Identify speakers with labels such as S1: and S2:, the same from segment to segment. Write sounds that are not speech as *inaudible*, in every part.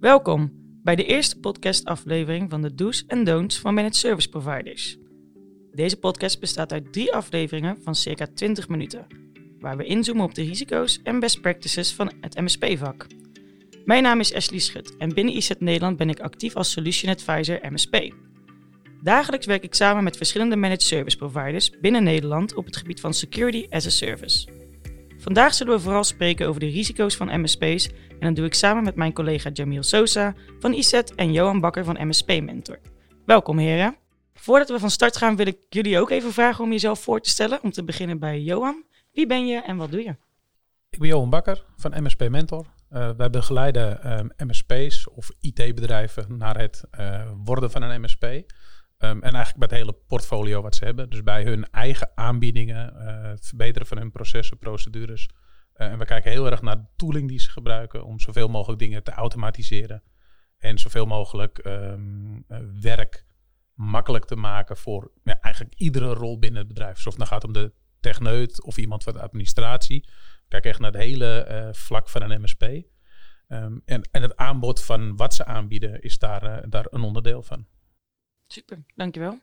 S1: Welkom bij de eerste podcastaflevering van de Do's en Don'ts van Managed Service Providers. Deze podcast bestaat uit drie afleveringen van circa 20 minuten, waar we inzoomen op de risico's en best practices van het MSP-vak. Mijn naam is Ashley Schut en binnen IZ Nederland ben ik actief als Solution Advisor MSP. Dagelijks werk ik samen met verschillende managed service providers binnen Nederland op het gebied van Security as a Service. Vandaag zullen we vooral spreken over de risico's van MSP's en dat doe ik samen met mijn collega Jamil Sosa van ISET en Johan Bakker van MSP Mentor. Welkom heren. Voordat we van start gaan wil ik jullie ook even vragen om jezelf voor te stellen. Om te beginnen bij Johan. Wie ben je en wat doe je?
S2: Ik ben Johan Bakker van MSP Mentor. Uh, wij begeleiden MSP's of IT-bedrijven naar het uh, worden van een MSP. Um, en eigenlijk met het hele portfolio wat ze hebben. Dus bij hun eigen aanbiedingen, uh, het verbeteren van hun processen, procedures. Uh, en we kijken heel erg naar de tooling die ze gebruiken om zoveel mogelijk dingen te automatiseren. En zoveel mogelijk um, uh, werk makkelijk te maken voor ja, eigenlijk iedere rol binnen het bedrijf. Dus of het nou gaat om de techneut of iemand van de administratie. Kijk echt naar het hele vlak van een MSP. Um, en, en het aanbod van wat ze aanbieden is daar, daar een onderdeel van.
S1: Super, dankjewel.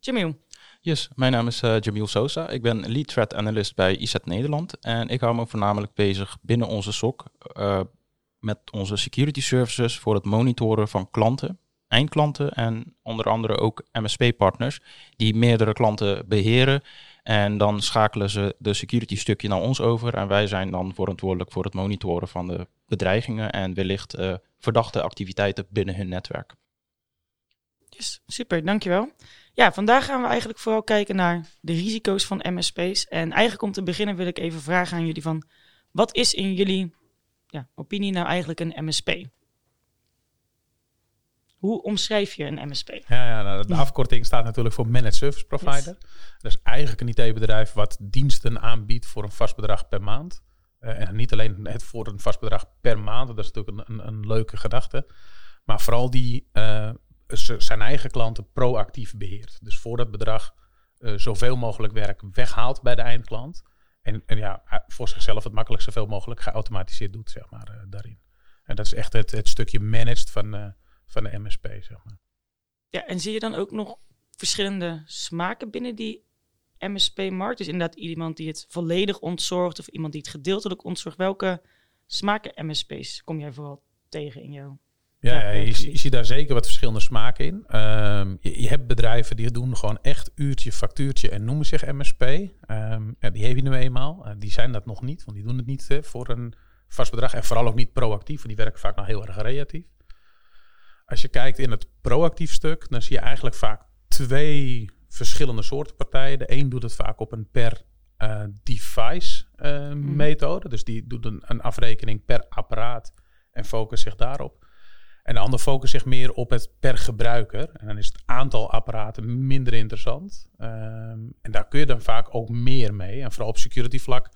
S1: Jamil.
S3: Yes, mijn naam is uh, Jamil Sosa. Ik ben lead threat analyst bij IZ Nederland. En ik hou me voornamelijk bezig binnen onze SOC uh, met onze security services voor het monitoren van klanten, eindklanten en onder andere ook MSP-partners die meerdere klanten beheren. En dan schakelen ze de security stukje naar ons over. En wij zijn dan verantwoordelijk voor het monitoren van de bedreigingen en wellicht uh, verdachte activiteiten binnen hun netwerk.
S1: Yes, super, dankjewel. Ja, vandaag gaan we eigenlijk vooral kijken naar de risico's van MSP's. En eigenlijk om te beginnen wil ik even vragen aan jullie van... wat is in jullie ja, opinie nou eigenlijk een MSP? Hoe omschrijf je een MSP?
S2: Ja, ja nou, de afkorting staat natuurlijk voor Managed Service Provider. Yes. Dat is eigenlijk een IT-bedrijf wat diensten aanbiedt voor een vast bedrag per maand. Uh, en niet alleen het voor een vast bedrag per maand, dat is natuurlijk een, een, een leuke gedachte. Maar vooral die uh, zijn eigen klanten proactief beheert. Dus voor dat bedrag uh, zoveel mogelijk werk weghaalt bij de eindklant. En, en ja, voor zichzelf het makkelijk zoveel mogelijk geautomatiseerd doet, zeg maar, uh, daarin. En dat is echt het, het stukje managed van, van de MSP, zeg maar.
S1: Ja, en zie je dan ook nog verschillende smaken binnen die MSP-markt? Dus inderdaad iemand die het volledig ontzorgt of iemand die het gedeeltelijk ontzorgt. Welke smaken MSP's kom jij vooral tegen in jouw
S2: ja, je, je, ziet daar zeker wat verschillende smaken in. Um, je, je, hebt bedrijven die doen gewoon echt uurtje, factuurtje en noemen zich MSP. Um, ja, die heb je nu eenmaal. Uh, die zijn dat nog niet, want die doen het niet uh, voor een vast bedrag. En vooral ook niet proactief, want die werken vaak nog heel erg reactief. Als je kijkt in het proactief stuk, dan zie je eigenlijk vaak twee verschillende soorten partijen. De een doet het vaak op een per uh, device mm. methode. Dus die doet een, een afrekening per apparaat en focust zich daarop. En de ander focust zich meer op het per gebruiker. En dan is het aantal apparaten minder interessant. Um, en daar kun je dan vaak ook meer mee. En vooral op security vlak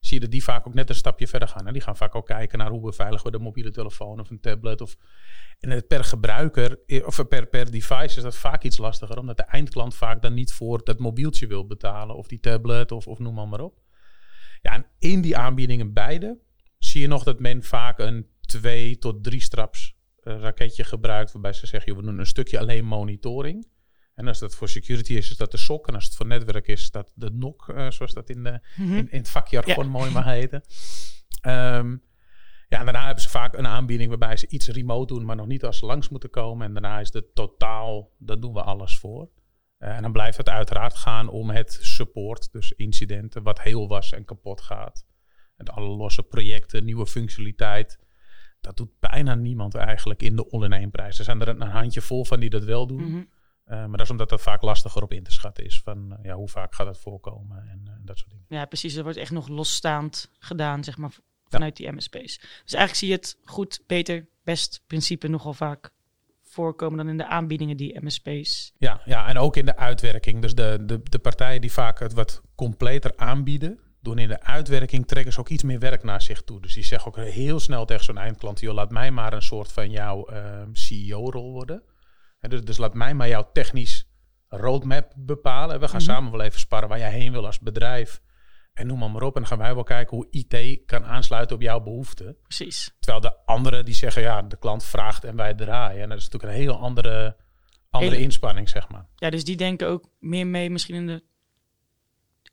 S2: zie je dat die vaak ook net een stapje verder gaan. En die gaan vaak ook kijken naar hoe beveiligen we de mobiele telefoon of een tablet. Of, en het per gebruiker, of per, per device is dat vaak iets lastiger. Omdat de eindklant vaak dan niet voor dat mobieltje wil betalen. Of die tablet of, of noem maar, maar op. Ja, en in die aanbiedingen beide zie je nog dat men vaak een twee tot drie straps raketje gebruikt waarbij ze zeggen, we doen een stukje alleen monitoring. En als dat voor security is, is dat de SOC. En als het voor netwerk is, is dat de NOC, uh, zoals dat in, de, mm -hmm. in, in, het vakjargon ja. mooi mag heten. Um, ja, en daarna hebben ze vaak een aanbieding waarbij ze iets remote doen, maar nog niet als ze langs moeten komen. En daarna is het totaal, daar doen we alles voor. Uh, en dan blijft het uiteraard gaan om het support, dus incidenten, wat heel was en kapot gaat. En alle losse projecten, nieuwe functionaliteit dat doet bijna niemand eigenlijk in de all-in-één prijs. Er zijn er een handje vol van die dat wel doen. Mm -hmm. uh, maar dat is omdat dat vaak lastiger op in te schatten is. Van uh, ja, hoe vaak gaat dat voorkomen en uh, dat soort dingen.
S1: Ja, precies. Er wordt echt nog losstaand gedaan, zeg maar, vanuit ja. die MSP's. Dus eigenlijk zie je het goed, beter, best principe nogal vaak voorkomen dan in de aanbiedingen die MSP's.
S2: Ja, ja en ook in de uitwerking. Dus de, de, de partijen die vaak het wat completer aanbieden, doen in de uitwerking trekken ze ook iets meer werk naar zich toe. Dus die zeggen ook heel snel tegen zo'n eindklant: joh, laat mij maar een soort van jouw uh, CEO-rol worden. En dus, dus laat mij maar jouw technisch roadmap bepalen. We gaan mm -hmm. samen wel even sparren waar jij heen wil als bedrijf. En noem maar, maar op. En dan gaan wij wel kijken hoe IT kan aansluiten op jouw behoeften.
S1: Precies.
S2: Terwijl de anderen die zeggen, ja, de klant vraagt en wij draaien. En dat is natuurlijk een heel andere, andere
S1: Hele-
S2: inspanning, zeg maar.
S1: Ja, dus die denken ook meer mee misschien in de,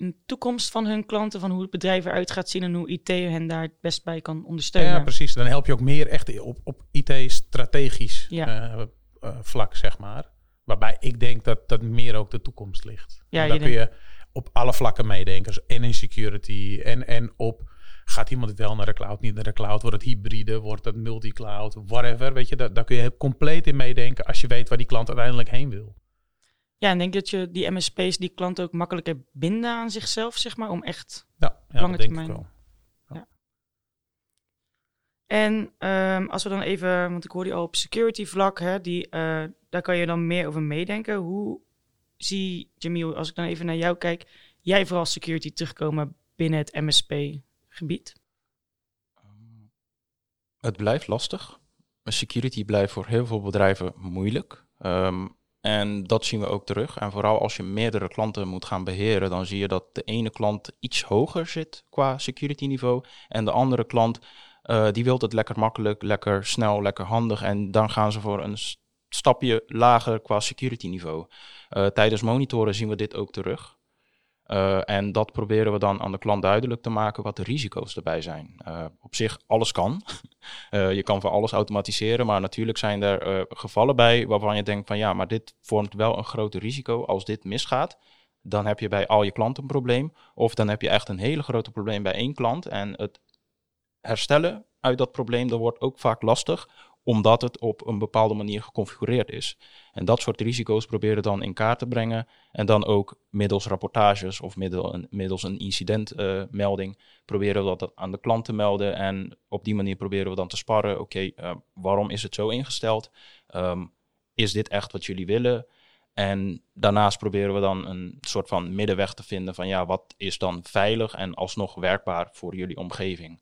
S1: de toekomst van hun klanten, van hoe het bedrijf eruit gaat zien en hoe IT hen daar het best bij kan ondersteunen.
S2: Ja, precies. Dan help je ook meer echt op, op IT-strategisch
S1: Ja.
S2: eh, eh, vlak, zeg maar. Waarbij ik denk dat dat meer ook de toekomst ligt.
S1: Ja,
S2: En daar
S1: je
S2: kun je op alle vlakken meedenken. Dus en in security en, en op... Gaat iemand wel naar de cloud, niet naar de cloud? Wordt het hybride? Wordt het multi-cloud? Whatever, weet je. Daar, daar kun je compleet in meedenken als je weet waar die klant uiteindelijk heen wil.
S1: Ja, en denk dat je die MSP's, die klanten ook makkelijker binden aan zichzelf, zeg maar, om echt...
S2: Ja, ja
S1: Lange
S2: dat denk
S1: termijn.
S2: ik wel.
S1: En ehm, als we dan even, want ik hoorde je al op security vlak, hè, die, eh, daar kan je dan meer over meedenken. Hoe zie Jamil, als ik dan even naar jou kijk, jij vooral security terugkomen binnen het MSP-gebied?
S3: Het blijft lastig. Security blijft voor heel veel bedrijven moeilijk. Ehm, en dat zien we ook terug. En vooral als je meerdere klanten moet gaan beheren, dan zie je dat de ene klant iets hoger zit qua security niveau. En de andere klant, eh, die wil het lekker makkelijk, lekker snel, lekker handig. En dan gaan ze voor een stapje lager qua security niveau. Eh, tijdens monitoren zien we dit ook terug. Eh, en dat proberen we dan aan de klant duidelijk te maken wat de risico's erbij zijn. Eh, op zich, alles kan. *laughs* Eh, je kan van alles automatiseren, maar natuurlijk zijn er gevallen bij waarvan je denkt van ja, maar dit vormt wel een groot risico. Als dit misgaat, dan heb je bij al je klanten een probleem. Of dan heb je echt een hele grote probleem bij één klant. En het herstellen uit dat probleem, dat wordt ook vaak lastig, omdat het op een bepaalde manier geconfigureerd is. En dat soort risico's proberen dan in kaart te brengen. En dan ook middels rapportages of middels een incidentmelding proberen we dat aan de klant te melden. En op die manier proberen we dan te sparren. Oké, eh, waarom is het zo ingesteld? Ehm, is dit echt wat jullie willen? En daarnaast proberen we dan een soort van middenweg te vinden van ja, wat is dan veilig en alsnog werkbaar voor jullie omgeving?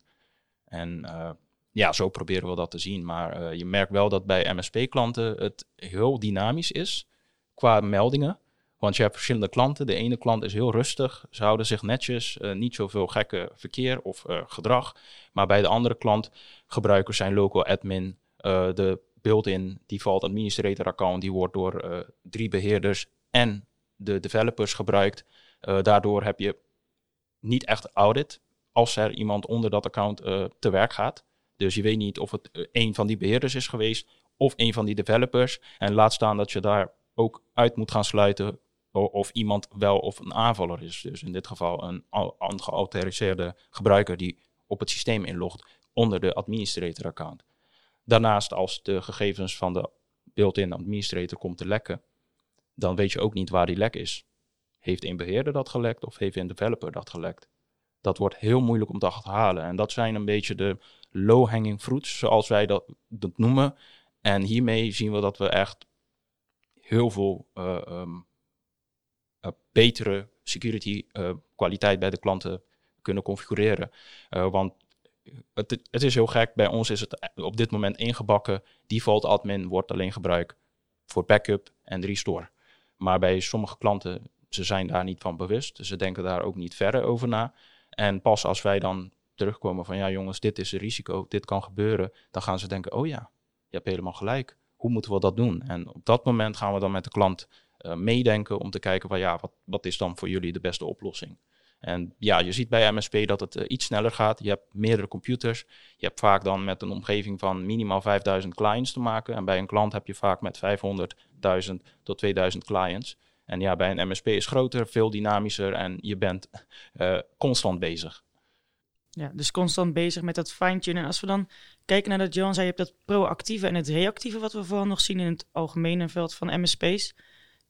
S3: En eh, ja, zo proberen we dat te zien. Maar eh, je merkt wel dat bij MSP-klanten het heel dynamisch is qua meldingen. Want je hebt verschillende klanten. De ene klant is heel rustig, ze houden zich netjes, eh, niet zoveel gekke verkeer of eh, gedrag. Maar bij de andere klant, gebruikers zijn local admin, de built-in default administrator account, die wordt door drie beheerders en de developers gebruikt. Daardoor heb je niet echt audit als er iemand onder dat account te werk gaat. Dus je weet niet of het eh, een van die beheerders is geweest of een van die developers. En laat staan dat je daar ook uit moet gaan sluiten of iemand wel of een aanvaller is. Dus in dit geval een al- een geautoriseerde gebruiker die op het systeem inlogt onder de administrator account. Daarnaast als de gegevens van de built-in administrator komt te lekken, dan weet je ook niet waar die lek is. Heeft een beheerder dat gelekt of heeft een developer dat gelekt? Dat wordt heel moeilijk om te achterhalen. En dat zijn een beetje de low-hanging fruits, zoals wij dat, dat noemen. En hiermee zien we dat we echt heel veel eh, ehm, eh, betere security eh, kwaliteit bij de klanten kunnen configureren. Want het, het is heel gek, bij ons is het op dit moment ingebakken. Default admin wordt alleen gebruikt voor backup en restore. Maar bij sommige klanten, ze zijn daar niet van bewust. Ze denken daar ook niet verder over na. En pas als wij dan terugkomen van ja jongens, dit is een risico, dit kan gebeuren. Dan gaan ze denken, oh ja, je hebt helemaal gelijk. Hoe moeten we dat doen? En op dat moment gaan we dan met de klant eh, meedenken om te kijken van ja, wat, wat is dan voor jullie de beste oplossing? En ja, je ziet bij MSP dat het eh, iets sneller gaat. Je hebt meerdere computers. Je hebt vaak dan met een omgeving van minimaal 5000 clients te maken. En bij een klant heb je vaak met 500.000 tot 2000 clients. En ja, bij een MSP is groter, veel dynamischer en je bent eh, constant bezig.
S1: Ja, dus constant bezig met dat fine-tunen. En als we dan kijken naar dat Johan zei, je hebt dat proactieve en het reactieve, wat we vooral nog zien in het algemene veld van MSP's.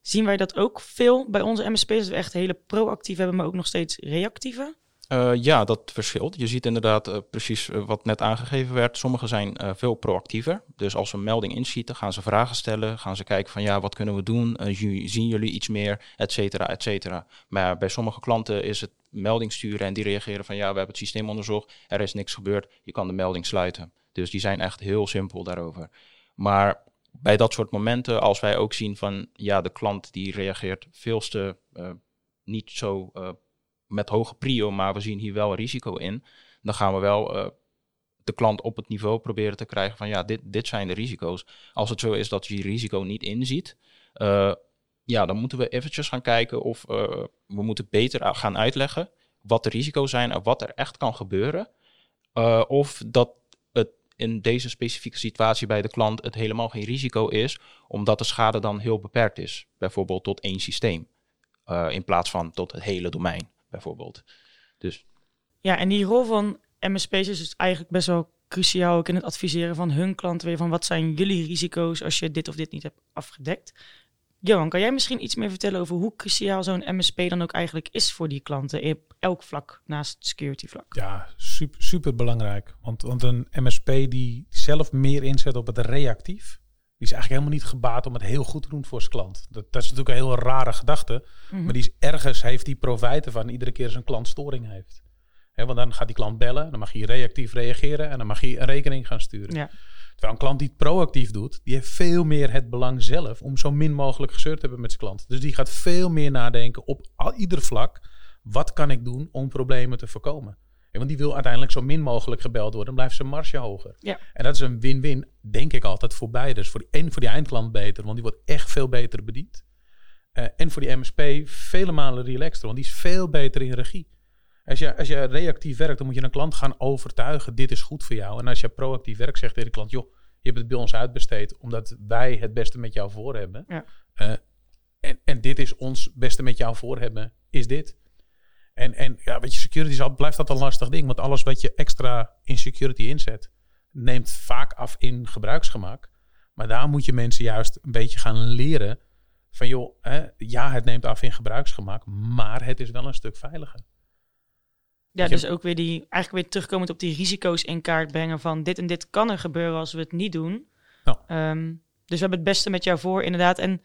S1: Zien wij dat ook veel bij onze MSP's, dat we echt hele proactieve hebben, maar ook nog steeds reactieve?
S3: Uh, ja, dat verschilt. Je ziet inderdaad uh, precies uh, wat net aangegeven werd. Sommigen zijn veel proactiever. Dus als we een melding inschieten, gaan ze vragen stellen. Gaan ze kijken van ja, wat kunnen we doen? zien jullie iets meer? Et cetera, et cetera. Maar bij sommige klanten is het melding sturen en die reageren van ja, we hebben het systeem onderzocht. Er is niks gebeurd. Je kan de melding sluiten. Dus die zijn echt heel simpel daarover. Maar bij dat soort momenten, als wij ook zien van ja, de klant die reageert veel te niet zo met hoge prio, maar we zien hier wel risico in. Dan gaan we wel eh, de klant op het niveau proberen te krijgen van ja, dit, dit zijn de risico's. Als het zo is dat je risico niet inziet, ja, dan moeten we eventjes gaan kijken of uh, we moeten beter gaan uitleggen wat de risico's zijn en wat er echt kan gebeuren. Uh, of dat het in deze specifieke situatie bij de klant het helemaal geen risico is, omdat de schade dan heel beperkt is. Bijvoorbeeld tot één systeem, in plaats van tot het hele domein, bijvoorbeeld. Dus.
S1: Ja, en die rol van MSP's is dus eigenlijk best wel cruciaal ook in het adviseren van hun klanten weer van wat zijn jullie risico's als je dit of dit niet hebt afgedekt. Johan, kan jij misschien iets meer vertellen over hoe cruciaal zo'n MSP dan ook eigenlijk is voor die klanten op elk vlak naast het security vlak?
S2: Ja, super, super belangrijk. Want, want een MSP die zelf meer inzet op het reactief, die is eigenlijk helemaal niet gebaat om het heel goed te doen voor zijn klant. Dat, dat is natuurlijk een heel rare gedachte,
S1: Mhm.
S2: maar die is ergens heeft die profijten van iedere keer zijn klant storing heeft. Want dan gaat die klant bellen, dan mag hij reactief reageren en dan mag hij een rekening gaan sturen.
S1: Ja.
S2: Terwijl een klant die het proactief doet, die heeft veel meer het belang zelf om zo min mogelijk gezeurd te hebben met zijn klant. Dus die gaat veel meer nadenken op al, ieder vlak. Wat kan ik doen om problemen te voorkomen? Want die wil uiteindelijk zo min mogelijk gebeld worden, dan blijft zijn marge hoger.
S1: Ja.
S2: En dat is een win-win, denk ik altijd, voor beide. Dus voor die, en voor die eindklant beter, want die wordt echt veel beter bediend. Eh, en voor die MSP vele malen relaxter, want die is veel beter in regie. Als je, als je reactief werkt, dan moet je een klant gaan overtuigen, dit is goed voor jou. En als je proactief werkt, zegt tegen de klant, joh, je hebt het bij ons uitbesteed, omdat wij het beste met jou voor hebben.
S1: Ja.
S2: Uh, en, en dit is ons beste met jou voor hebben, is dit. En, en ja, weet je, security is al, blijft dat een lastig ding, want alles wat je extra in security inzet, neemt vaak af in gebruiksgemak. Maar daar moet je mensen juist een beetje gaan leren van, joh, hè, ja, het neemt af in gebruiksgemak, maar het is wel een stuk veiliger.
S1: Ja, dus ook weer die, eigenlijk weer terugkomend op die risico's in kaart brengen van dit en dit kan er gebeuren als we het niet doen.
S2: Ja.
S1: Um, dus we hebben het beste met jou voor, inderdaad. En het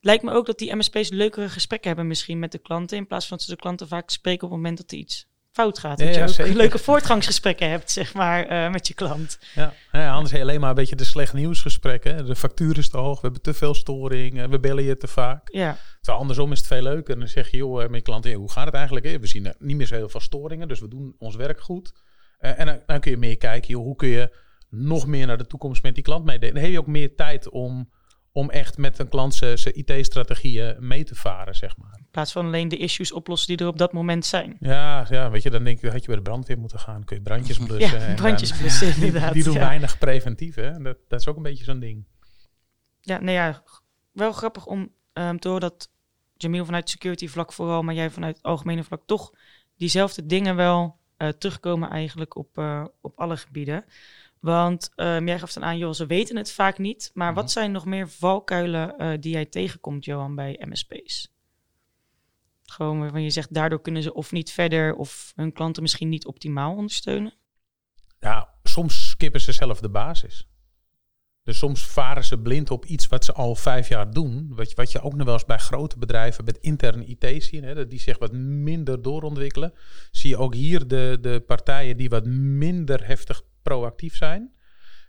S1: lijkt me ook dat die MSP's leukere gesprekken hebben misschien met de klanten, in plaats van dat ze de klanten vaak spreken op het moment dat er iets fout gaat.
S2: Ja,
S1: dat je ook leuke voortgangsgesprekken hebt, zeg maar, uh, met je klant.
S2: Ja, ja anders heb je alleen maar een beetje de slecht nieuwsgesprekken. De factuur is te hoog, we hebben te veel storing, we bellen je te vaak.
S1: Ja.
S2: Terwijl andersom is het veel leuker. Dan zeg je, joh, met je klant, hey, hoe gaat het eigenlijk? We zien niet meer zo heel veel storingen, dus we doen ons werk goed. Uh, en dan, dan, kun je meer kijken, joh, hoe kun je nog meer naar de toekomst met die klant meedelen. Dan heb je ook meer tijd om, om echt met een klant zijn IT-strategieën mee te varen, zeg maar.
S1: In plaats van alleen de issues oplossen die er op dat moment zijn.
S2: Ja, ja weet je, dan denk ik, had je bij de brandweer moeten gaan. Kun je brandjes *laughs* blussen.
S1: Ja, brandjes blussen, *laughs* inderdaad.
S2: Die doen
S1: ja.
S2: weinig preventief, hè. Dat, dat is ook een beetje zo'n ding.
S1: Ja, nou ja, wel grappig om um, te horen dat Jamil vanuit security vlak vooral, maar jij vanuit het algemene vlak toch diezelfde dingen wel uh, terugkomen eigenlijk op, uh, op alle gebieden. Want um, jij gaf dan aan, joh, ze weten het vaak niet. Maar wat zijn nog meer valkuilen uh, die jij tegenkomt, Johan, bij MSP's? Gewoon waarvan je zegt, daardoor kunnen ze of niet verder of hun klanten misschien niet optimaal ondersteunen?
S2: Ja, soms skippen ze zelf de basis. Dus soms varen ze blind op iets wat ze al vijf jaar doen. Wat je, wat je ook nog wel eens bij grote bedrijven met interne IT ziet. Hè, die zich wat minder doorontwikkelen. Zie je ook hier de, de partijen die wat minder heftig proactief zijn.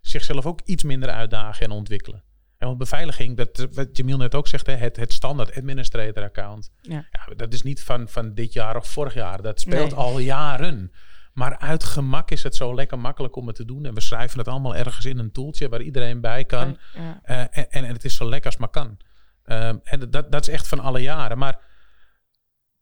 S2: Zichzelf ook iets minder uitdagen en ontwikkelen. En want beveiliging, dat, wat Jamil net ook zegt, hè, het, het standaard administrator account.
S1: Ja.
S2: Ja, dat is niet van, van dit jaar of vorig jaar. Dat speelt
S1: Nee.
S2: al jaren. Maar uit gemak is het zo lekker makkelijk om het te doen. En we schrijven het allemaal ergens in een toeltje waar iedereen bij kan.
S1: Ja.
S2: Uh, en, en, het is zo lekker als maar kan. Uh, en dat, dat is echt van alle jaren. Maar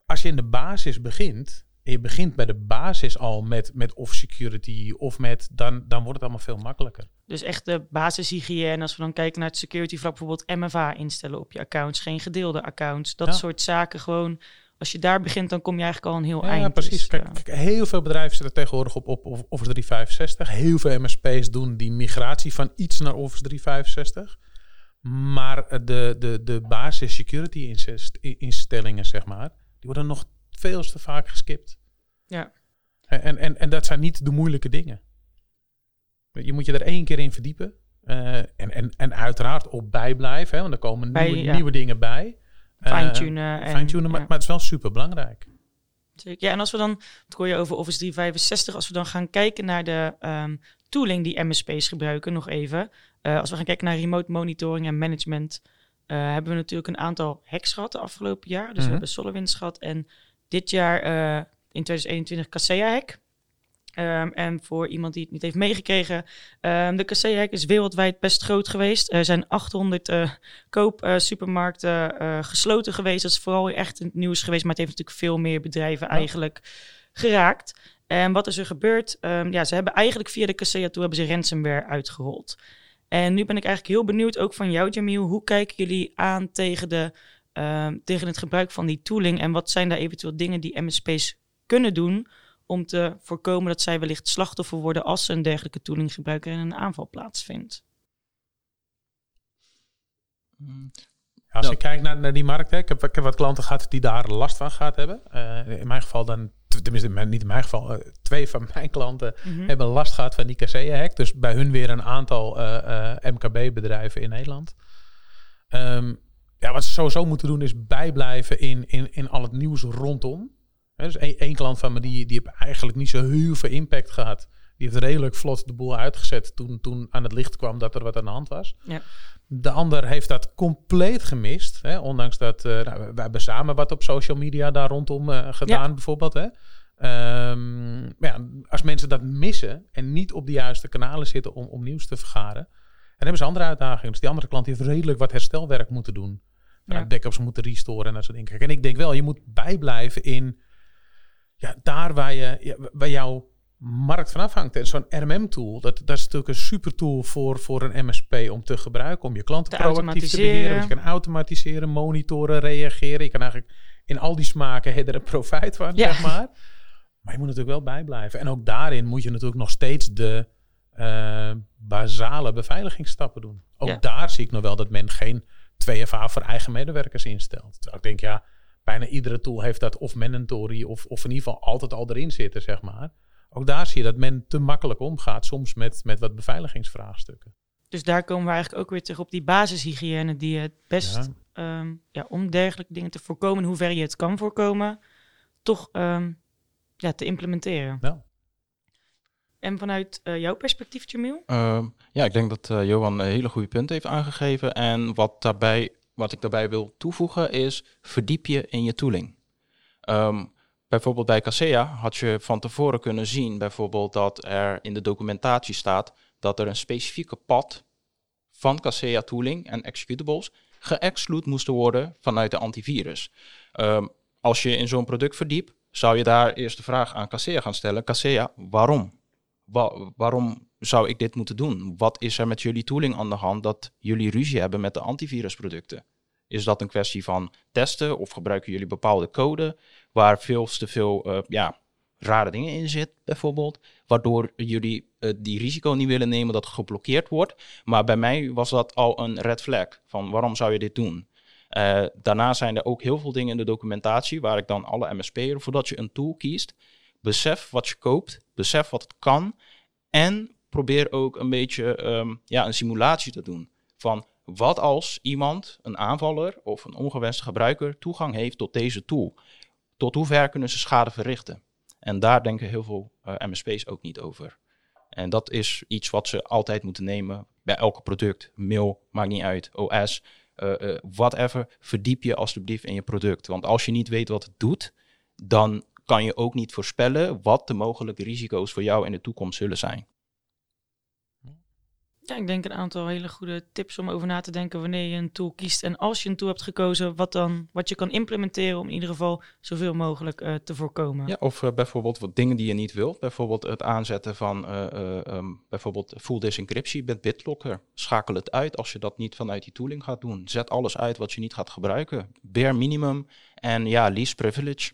S2: als je in de basis begint, en je begint bij de basis al met, met of security of met, dan, dan wordt het allemaal veel makkelijker.
S1: Dus echt de basishygiëne. Als we dan kijken naar het security vlak, bijvoorbeeld MFA instellen op je accounts, geen gedeelde accounts. Dat
S2: Ja.
S1: soort zaken gewoon. Als je daar begint, dan kom je eigenlijk al een heel
S2: Ja,
S1: eind.
S2: precies.
S1: Dus,
S2: Kijk,
S1: ja.
S2: kijk, heel veel bedrijven zitten tegenwoordig op, op, op Office 365. Heel veel MSP's doen die migratie van iets naar Office 365. Maar de, de, de basis security instellingen, zeg maar, die worden nog veel te vaak geskipt.
S1: Ja.
S2: En, en, en dat zijn niet de moeilijke dingen. Je moet je er één keer in verdiepen. eh, en, en, en uiteraard op bijblijven, hè, want er komen
S1: Bij,
S2: nieuwe,
S1: ja.
S2: nieuwe dingen bij. Eh,
S1: Fine-tunen. en-
S2: Fine-tunen, maar,
S1: ja.
S2: maar het is wel super belangrijk.
S1: Zeker. Ja, en als we dan, het hoor je over Office 365, als we dan gaan kijken naar de ehm, tooling die MSP's gebruiken, nog even. Eh, als we gaan kijken naar remote monitoring en management, hebben we natuurlijk een aantal hacks gehad de afgelopen jaar. Dus
S2: Mhm.
S1: we hebben SolarWinds gehad en dit jaar uh, in 2021 Kaseya-hack. Um, en voor iemand die het niet heeft meegekregen, um, de Kaseya-hack is wereldwijd best groot geweest. Er zijn 800 uh, koopsupermarkten uh, gesloten geweest. Dat is vooral echt in het nieuws geweest, maar het heeft natuurlijk veel meer bedrijven eigenlijk geraakt. En wat is er gebeurd? Um, ja, ze hebben eigenlijk via de Kaseya toe hebben ze ransomware uitgerold. En nu ben ik eigenlijk heel benieuwd, ook van jou Jamil, hoe kijken jullie aan tegen, de, tegen het gebruik van die tooling en wat zijn daar eventueel dingen die MSP's kunnen doen om te voorkomen dat zij wellicht slachtoffer worden als ze een dergelijke tooling gebruiken en een aanval plaatsvindt.
S2: als je kijkt naar, naar die markt, hè, ik, heb, ik heb wat klanten gehad die daar last van gaat hebben. Uh, in mijn geval dan, tenminste niet in mijn geval, uh, twee van *laughs* mijn klanten
S1: Mhm.
S2: hebben last gehad van die KC-hack. Dus bij hun weer een aantal uh, MKB-bedrijven in Nederland. Um, ja, wat ze sowieso moeten doen is bijblijven in, in, in al het nieuws rondom. He, dus één, klant van me die, die heeft eigenlijk niet zo heel veel impact gehad. Die heeft redelijk vlot de boel uitgezet toen, toen aan het licht kwam dat er wat aan de hand was.
S1: Ja.
S2: De ander heeft dat compleet gemist. Hè, ondanks dat uh, nou, we hebben samen wat op social media daar rondom uh, gedaan,
S1: Ja.
S2: bijvoorbeeld. Hè. Um, maar ja, als mensen dat missen en niet op de juiste kanalen zitten om, om nieuws te vergaren, dan hebben ze andere uitdagingen. Dus die andere klant heeft redelijk wat herstelwerk moeten doen.
S1: Ja.
S2: Backups moeten restoren en dat soort dingen. En ik denk wel, je moet bijblijven in ja, daar waar, je, ja, waar jouw markt van afhangt. En zo'n RMM-tool, dat, dat is natuurlijk een super tool voor, voor een MSP om te gebruiken. Om je klanten
S1: Te
S2: proactief te beheren. Want je kan automatiseren, monitoren, reageren. Je kan eigenlijk in al die smaken *laughs* er een profijt van,
S1: Ja.
S2: zeg maar. Maar je moet natuurlijk wel bijblijven. En ook daarin moet je natuurlijk nog steeds de eh, basale beveiligingsstappen doen. Ook
S1: Ja.
S2: daar zie ik nog wel dat men geen 2FA voor eigen medewerkers instelt. Terwijl ik denk, ja, bijna iedere tool heeft dat of mandatory of, of in ieder geval altijd al erin zitten, zeg maar. Ook daar zie je dat men te makkelijk omgaat, soms met, met wat beveiligingsvraagstukken.
S1: Dus daar komen we eigenlijk ook weer terug op die basishygiëne die het best,
S2: Ja.
S1: ja. ja, om dergelijke dingen te voorkomen, in hoeverre je het kan voorkomen, toch ehm, ja, te implementeren.
S2: Ja.
S1: En vanuit eh, jouw perspectief, Jamil?
S3: Ehm, ja, ik denk dat eh, Johan een hele goede punt heeft aangegeven. En wat, daarbij, wat ik daarbij wil toevoegen is, verdiep je in je tooling. Ehm, bijvoorbeeld bij Casea had je van tevoren kunnen zien bijvoorbeeld dat er in de documentatie staat dat er een specifieke pad van Casea tooling en executables geëxclude moesten worden vanuit de antivirus. Ehm, als je in zo'n product verdiept, zou je daar eerst de vraag aan Casea gaan stellen. Casea, waarom? Wa- waarom zou ik dit moeten doen? Wat is er met jullie tooling aan de hand dat jullie ruzie hebben met de antivirusproducten? Is dat een kwestie van testen of gebruiken jullie bepaalde code waar veel te veel eh, ja, rare dingen in zit, bijvoorbeeld, waardoor jullie eh, die risico niet willen nemen dat geblokkeerd wordt. Maar bij mij was dat al een red flag van waarom zou je dit doen? Eh, daarna zijn er ook heel veel dingen in de documentatie waar ik dan alle MSP'er, voordat je een tool kiest, besef wat je koopt, besef wat het kan en probeer ook een beetje ehm, ja, een simulatie te doen van wat als iemand, een aanvaller of een ongewenste gebruiker, toegang heeft tot deze tool. Tot hoe ver kunnen ze schade verrichten? En daar denken heel veel eh, MSP's ook niet over. En dat is iets wat ze altijd moeten nemen bij elke product. Mail, maakt niet uit, OS, eh, eh, whatever. Verdiep je alsjeblieft in je product. Want als je niet weet wat het doet, dan kan je ook niet voorspellen wat de mogelijke risico's voor jou in de toekomst zullen zijn.
S1: Ja, ik denk een aantal hele goede tips om over na te denken wanneer je een tool kiest. En als je een tool hebt gekozen, wat, dan, wat je kan implementeren om in ieder geval zoveel mogelijk eh, te voorkomen.
S3: Ja, of eh, bijvoorbeeld wat dingen die je niet wilt. Bijvoorbeeld het aanzetten van eh, eh, ehm, bijvoorbeeld full disk encryptie met BitLocker. Schakel het uit als je dat niet vanuit die tooling gaat doen. Zet alles uit wat je niet gaat gebruiken. Bare minimum en ja, least privilege.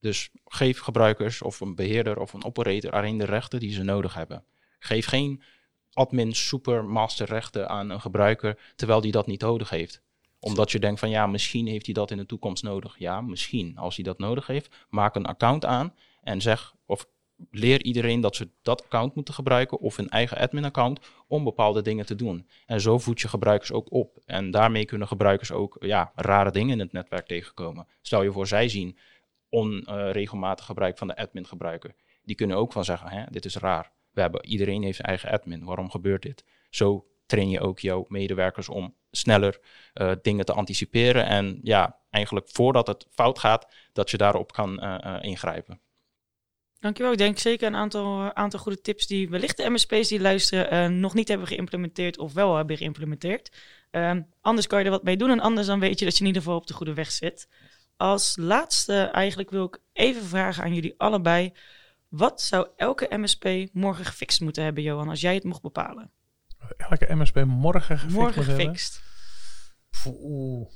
S3: Dus geef gebruikers of een beheerder of een operator alleen de rechten die ze nodig hebben. Geef geen admin super master rechten aan een gebruiker terwijl die dat niet nodig heeft omdat je denkt van ja, misschien heeft hij dat in de toekomst nodig. Ja, misschien. Als hij dat nodig heeft, maak een account aan en zeg of leer iedereen dat ze dat account moeten gebruiken of een eigen admin account om bepaalde dingen te doen. En zo voed je gebruikers ook op. En daarmee kunnen gebruikers ook ja, rare dingen in het netwerk tegenkomen. Stel je voor, zij zien onregelmatig gebruik van de admin gebruiker. Die kunnen ook van zeggen, hè, dit is raar. We hebben, iedereen heeft zijn eigen admin. Waarom gebeurt dit? Zo train je ook jouw medewerkers om sneller uh, dingen te anticiperen. En ja, eigenlijk voordat het fout gaat, dat je daarop kan uh, ingrijpen.
S1: Dankjewel. Ik denk zeker een aantal, aantal goede tips die wellicht de MSP's die luisteren nog niet hebben geïmplementeerd of wel hebben geïmplementeerd. Um, anders kan je er wat mee doen en anders dan weet je dat je in ieder geval op de goede weg zit. Als laatste eigenlijk wil ik even vragen aan jullie allebei. Wat zou elke MSP morgen gefixt moeten hebben, Johan, als jij het mocht bepalen?
S2: Elke MSP morgen gefixt
S1: Morgen gefixt.
S2: Oeh.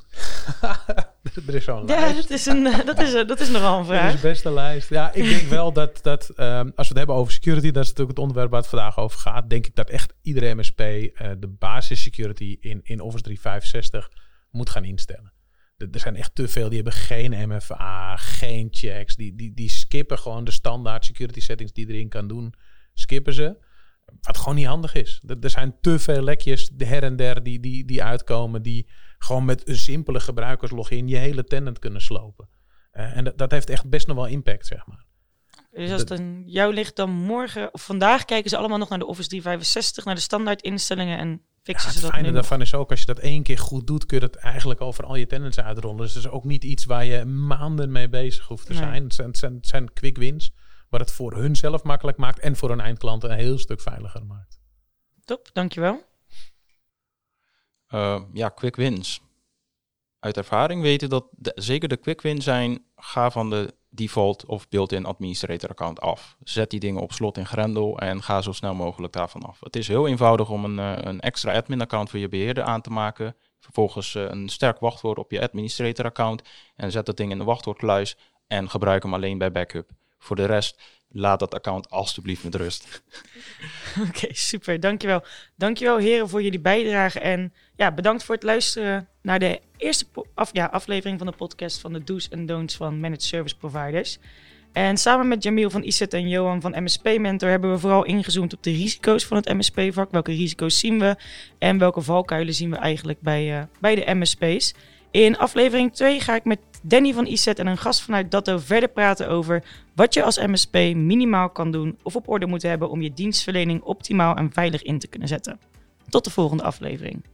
S2: *laughs* er is zo'n *laughs*
S1: ja,
S2: lijst.
S1: Dat is, een, dat, is, dat is nogal een vraag. *laughs*
S2: Dat is de beste lijst. Ja, ik denk wel dat, dat um, als we het hebben over security, dat is natuurlijk het onderwerp waar het vandaag over gaat. Denk ik dat echt iedere MSP uh, de basis security in, in Office 365 moet gaan instellen. Er zijn echt te veel die hebben geen MFA, geen checks. Die, die, die skippen gewoon de standaard security settings die erin kan doen. Skippen ze. Wat gewoon niet handig is. Er zijn te veel lekjes her en der die, die, die uitkomen. Die gewoon met een simpele gebruikerslogin je hele tenant kunnen slopen. Uh, en dat, dat heeft echt best nog wel impact, zeg maar.
S1: Dus als het aan jou ligt, dan morgen of vandaag kijken ze allemaal nog naar de Office 365, naar de standaard instellingen en fixen
S2: ja,
S1: ze dat.
S2: Het fijne daarvan is ook, als je dat één keer goed doet, kun je dat eigenlijk over al je tenants uitrollen. Dus het is ook niet iets waar je maanden mee bezig hoeft te
S1: Nee.
S2: zijn. Het zijn, het zijn, het zijn quick wins, wat het voor hun zelf makkelijk maakt en voor hun eindklanten een heel stuk veiliger maakt.
S1: Top, dankjewel.
S3: Uh, ja, quick wins. Uit ervaring weten dat de, zeker de quick wins zijn, ga van de default of built-in administrator account af. Zet die dingen op slot in Grendel en ga zo snel mogelijk daarvan af. Het is heel eenvoudig om een, uh, een extra admin account voor je beheerder aan te maken. Vervolgens uh, een sterk wachtwoord op je administrator account en zet dat ding in de wachtwoordkluis en gebruik hem alleen bij backup. Voor de rest, laat dat account alstublieft met rust. *laughs*
S1: Oké, super. Dankjewel. Dankjewel heren voor jullie bijdrage. En ja, bedankt voor het luisteren naar de eerste af, ja, aflevering van de podcast van de do's en don'ts van managed service providers. En samen met Jamil van ISET en Johan van MSP Mentor hebben we vooral ingezoomd op de risico's van het MSP-vak. Welke risico's zien we en welke valkuilen zien we eigenlijk bij, uh, bij de MSP's. In aflevering 2 ga ik met Danny van ISET en een gast vanuit Datto verder praten over wat je als MSP minimaal kan doen of op orde moet hebben om je dienstverlening optimaal en veilig in te kunnen zetten. Tot de volgende aflevering.